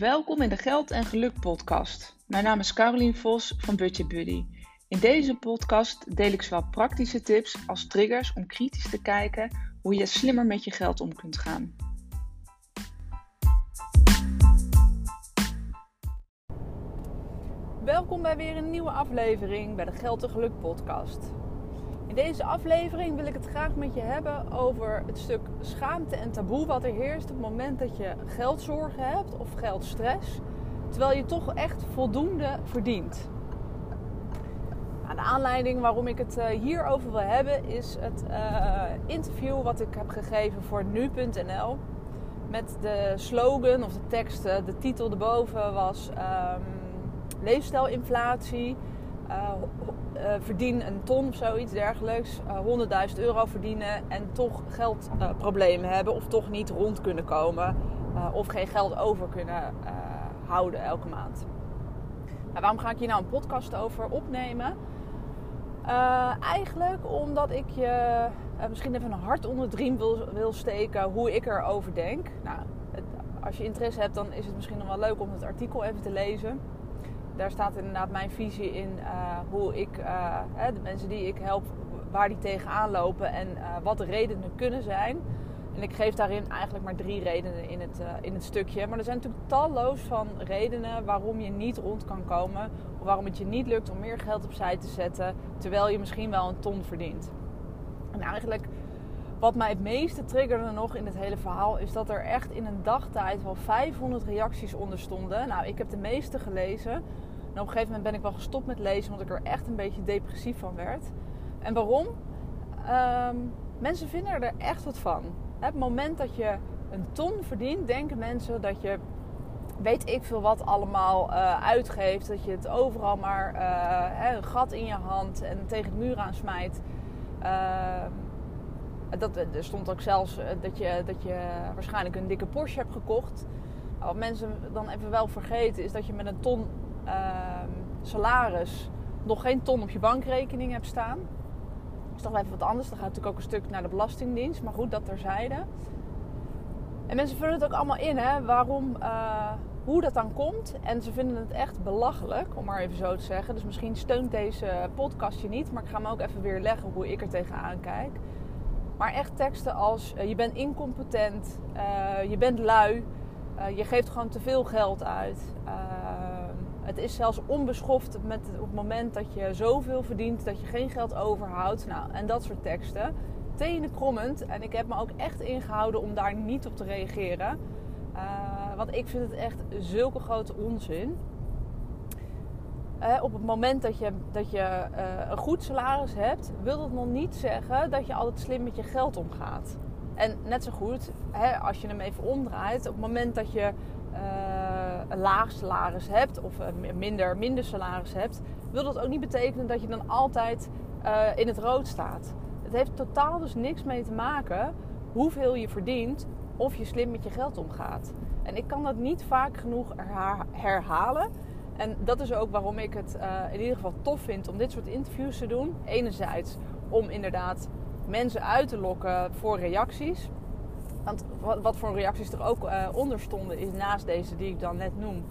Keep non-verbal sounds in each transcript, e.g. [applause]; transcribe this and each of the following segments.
Welkom in de Geld en Geluk podcast. Mijn naam is Carolien Vos van Budget Buddy. In deze podcast deel ik zowel praktische tips als triggers om kritisch te kijken hoe je slimmer met je geld om kunt gaan. Welkom bij weer een nieuwe aflevering bij de Geld en Geluk podcast. In deze aflevering wil ik het graag met je hebben over het stuk schaamte en taboe wat er heerst op het moment dat je geldzorgen hebt of geldstress, terwijl je toch echt voldoende verdient. Nou, de aanleiding waarom ik het uh, hierover wil hebben is het uh, interview wat ik heb gegeven voor nu.nl. Met de slogan of de tekst, de titel erboven was um, leefstijlinflatie uh, verdien een ton of zoiets dergelijks, uh, eh, 100.000 euro verdienen en toch geldproblemen hebben of toch niet rond kunnen komen of geen geld over kunnen houden elke maand. Nou, waarom ga ik hier nou een podcast over opnemen? eigenlijk omdat ik je misschien even een hart onder de riem wil, steken hoe ik erover denk. Nou, als je interesse hebt, dan is het misschien nog wel leuk om het artikel even te lezen daar staat inderdaad mijn visie in uh, hoe ik uh, de mensen die ik help, waar die tegenaan lopen en uh, wat de redenen kunnen zijn. En ik geef daarin eigenlijk maar drie redenen in het, in het stukje. Maar er zijn natuurlijk talloos van redenen waarom je niet rond kan komen. Of waarom het je niet lukt om meer geld opzij te zetten. Terwijl je misschien wel een ton verdient. En eigenlijk wat mij het meeste triggerde nog in het hele verhaal is dat er echt in een dagtijd wel 500 reacties onder stonden. Nou, ik heb de meeste gelezen. En op een gegeven moment ben ik wel gestopt met lezen, omdat ik er echt een beetje depressief van werd. En waarom? Um, mensen vinden er echt wat van. Het moment dat je een ton verdient, denken mensen dat je weet ik veel wat allemaal uh, uitgeeft. Dat je het overal maar uh, een gat in je hand en tegen de muur aan smijt. Uh, dat, er stond ook zelfs eh, dat je, dat je waarschijnlijk een dikke Porsche hebt gekocht. Wat mensen dan even wel vergeten is dat je met een ton uh, salaris nog geen ton op je bankrekening hebt staan. Dat is toch wel even wat anders. Dan gaat natuurlijk ook een stuk naar de Belastingdienst. Maar goed, dat terzijde. En mensen vullen het ook allemaal in, hè, waarom, uh, hoe dat dan komt. En ze vinden het echt belachelijk, om maar even zo te zeggen. Dus misschien steunt deze podcast je niet. Maar ik ga me ook even weer leggen hoe ik er tegenaan kijk. Maar echt teksten als uh, je bent incompetent, uh, je bent lui, uh, je geeft gewoon te veel geld uit. het is zelfs onbeschoft met, op het moment dat je zoveel verdient dat je geen geld overhoudt. Nou, en dat soort teksten. Tenen krommend. En ik heb me ook echt ingehouden om daar niet op te reageren. want ik vind het echt zulke grote onzin op het moment dat je, dat je uh, een goed salaris hebt, wil dat nog niet zeggen dat je altijd slim met je geld omgaat. En net zo goed, hè, als je hem even omdraait, op het moment dat je uh, een laag salaris hebt of een minder, minder salaris hebt, wil dat ook niet betekenen dat je dan altijd uh, in het rood staat. Het heeft totaal dus niks mee te maken hoeveel je verdient of je slim met je geld omgaat. En ik kan dat niet vaak genoeg herhalen. En dat is ook waarom ik het uh, in ieder geval tof vind om dit soort interviews te doen. Enerzijds om inderdaad mensen uit te lokken voor reacties. Want wat, voor reacties er ook uh, onder stonden, is naast deze die ik dan net noem,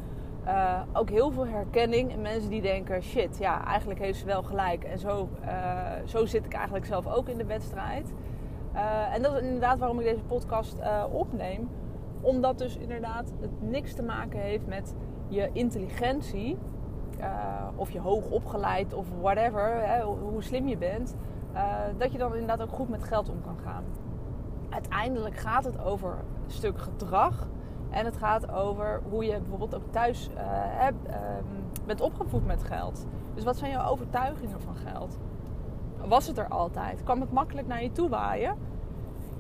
uh, ook heel veel herkenning. En mensen die denken: shit, ja, eigenlijk heeft ze wel gelijk. En zo, zo zit ik eigenlijk zelf ook in de wedstrijd. en dat is inderdaad waarom ik deze podcast opneem. Omdat dus inderdaad het niks te maken heeft met je intelligentie, uh, of je hoog opgeleid of whatever, hè, hoe slim je bent, uh, dat je dan inderdaad ook goed met geld om kan gaan. Uiteindelijk gaat het over een stuk gedrag en het gaat over hoe je bijvoorbeeld ook thuis hebt, um, bent opgevoed met geld. Dus wat zijn jouw overtuigingen van geld? Was het er altijd? Kwam het makkelijk naar je toe waaien?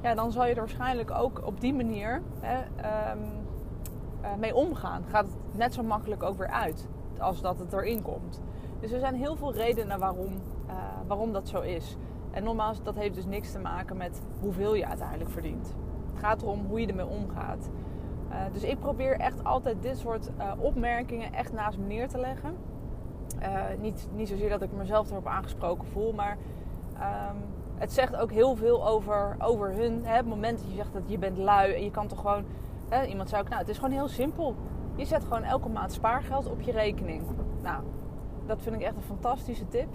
Ja, dan zal je er waarschijnlijk ook op die manier hè, uh, mee omgaan. Gaat het net zo makkelijk ook weer uit als dat het erin komt. Dus er zijn heel veel redenen waarom, uh, waarom dat zo is. En nogmaals, dat heeft dus niks te maken met hoeveel je uiteindelijk verdient. Het gaat erom hoe je ermee omgaat. Uh, dus ik probeer echt altijd dit soort opmerkingen echt naast me neer te leggen. niet, niet zozeer dat ik mezelf erop aangesproken voel, maar um, het zegt ook heel veel over, over hun. Hè? Het moment dat je zegt dat je bent lui en je kan toch gewoon iemand zei ook, nou, het is gewoon heel simpel. Je zet gewoon elke maand spaargeld op je rekening. Nou, dat vind ik echt een fantastische tip.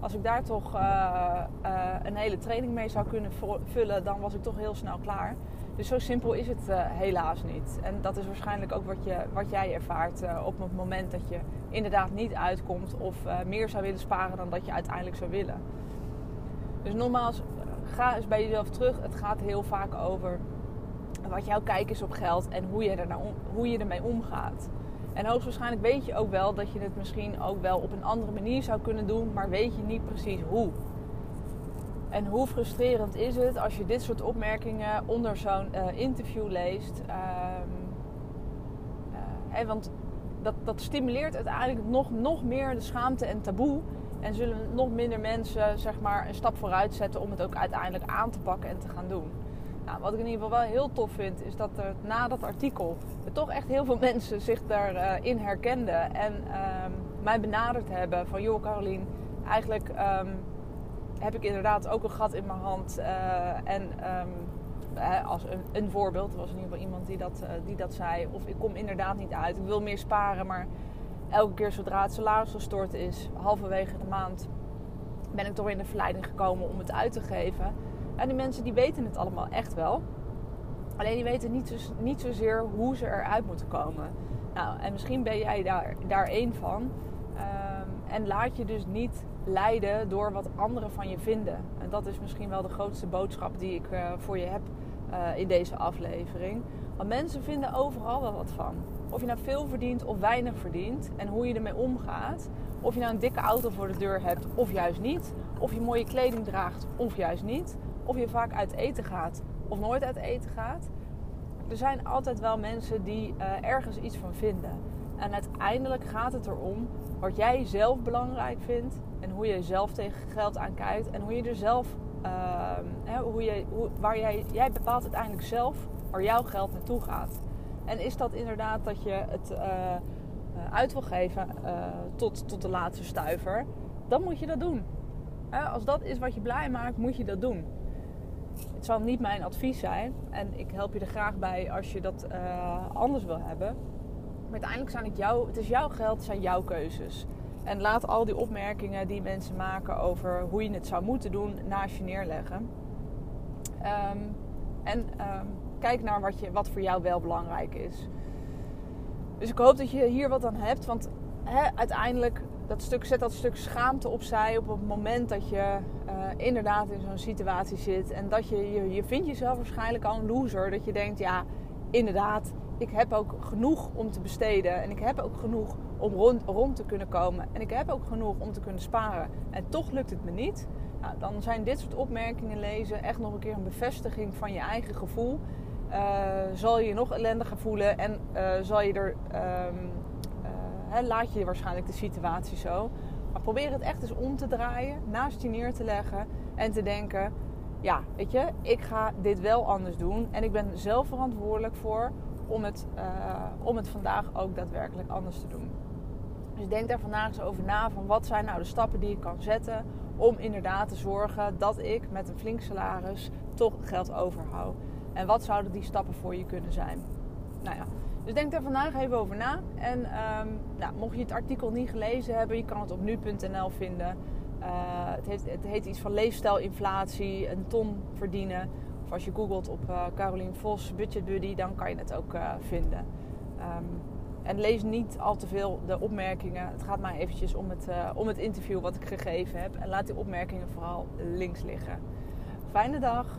Als ik daar toch uh, uh, een hele training mee zou kunnen vullen, dan was ik toch heel snel klaar. Dus zo simpel is het uh, helaas niet. En dat is waarschijnlijk ook wat, je, wat jij ervaart op het moment dat je inderdaad niet uitkomt of meer zou willen sparen dan dat je uiteindelijk zou willen. Dus nogmaals, ga eens bij jezelf terug. Het gaat heel vaak over wat jouw kijk is op geld en hoe je, er nou hoe je ermee omgaat. En hoogstwaarschijnlijk weet je ook wel dat je het misschien ook wel op een andere manier zou kunnen doen, maar weet je niet precies hoe. En hoe frustrerend is het als je dit soort opmerkingen onder zo'n uh, interview leest? Um, want dat, dat stimuleert uiteindelijk nog, nog meer de schaamte en taboe. En zullen nog minder mensen zeg maar, een stap vooruit zetten om het ook uiteindelijk aan te pakken en te gaan doen. Nou, wat ik in ieder geval wel heel tof vind, is dat er na dat artikel toch echt heel veel [laughs] mensen zich daarin uh, herkenden. En um, mij benaderd hebben van, joh Carolien, eigenlijk um, heb ik inderdaad ook een gat in mijn hand. Uh, en um, als een, een, voorbeeld, er was in ieder geval iemand die dat, uh, die dat zei. Of ik kom inderdaad niet uit, ik wil meer sparen, maar elke keer zodra het salaris gestort is, halverwege de maand, ben ik toch in de verleiding gekomen om het uit te geven. En die mensen die weten het allemaal echt wel. Alleen die weten niet, niet zozeer hoe ze eruit moeten komen. Nou, en misschien ben jij daar, daar één van. Um, en laat je dus niet leiden door wat anderen van je vinden. En dat is misschien wel de grootste boodschap die ik uh, voor je heb uh, in deze aflevering. Want mensen vinden overal wel wat van. Of je nou veel verdient of weinig verdient. En hoe je ermee omgaat. Of je nou een dikke auto voor de deur hebt of juist niet. Of je mooie kleding draagt of juist niet of je vaak uit eten gaat of nooit uit eten gaat. Er zijn altijd wel mensen die uh, ergens iets van vinden. En uiteindelijk gaat het erom wat jij zelf belangrijk vindt en hoe je zelf tegen geld aankijkt en hoe je er zelf, hè, hoe je, waar jij, jij bepaalt uiteindelijk zelf waar jouw geld naartoe gaat. En is dat inderdaad dat je het uh, uit wil geven tot, tot de laatste stuiver, dan moet je dat doen. Als dat is wat je blij maakt, moet je dat doen. Het zal niet mijn advies zijn. En ik help je er graag bij als je dat uh, anders wil hebben. Maar uiteindelijk zijn het jouw, het is jouw geld, het zijn jouw keuzes. En laat al die opmerkingen die mensen maken over hoe je het zou moeten doen, naast je neerleggen. Um, en um, kijk naar wat, je, wat voor jou wel belangrijk is. Dus ik hoop dat je hier wat aan hebt. Want uiteindelijk dat stuk, zet dat stuk schaamte opzij op het moment dat je uh, inderdaad in zo'n situatie zit. En dat je, je, je vindt jezelf waarschijnlijk al een loser. Dat je denkt, ja, inderdaad, ik heb ook genoeg om te besteden. En ik heb ook genoeg om rond, rond te kunnen komen. En ik heb ook genoeg om te kunnen sparen. En toch lukt het me niet. Nou, dan zijn dit soort opmerkingen lezen echt nog een keer een bevestiging van je eigen gevoel. Uh, zal je je nog ellendiger voelen en uh, zal je er um, laat je waarschijnlijk de situatie zo. Maar probeer het echt eens om te draaien, naast je neer te leggen en te denken: ja, weet je, ik ga dit wel anders doen. En ik ben zelf verantwoordelijk voor om het, uh, om het vandaag ook daadwerkelijk anders te doen. Dus denk daar vandaag eens over na: van wat zijn nou de stappen die ik kan zetten om inderdaad te zorgen dat ik met een flink salaris toch geld overhoud. En wat zouden die stappen voor je kunnen zijn? Nou ja, dus denk daar vandaag even over na. En um, nou, mocht je het artikel niet gelezen hebben, je kan het op nu.nl vinden. Uh, het, heeft, het, heet iets van leefstijlinflatie, een ton verdienen. Of als je googelt op uh, Caroline Vos Budget Buddy, dan kan je het ook uh, vinden. Um, en lees niet al te veel de opmerkingen. Het gaat mij eventjes om het, om het interview wat ik gegeven heb. En laat die opmerkingen vooral links liggen. Fijne dag!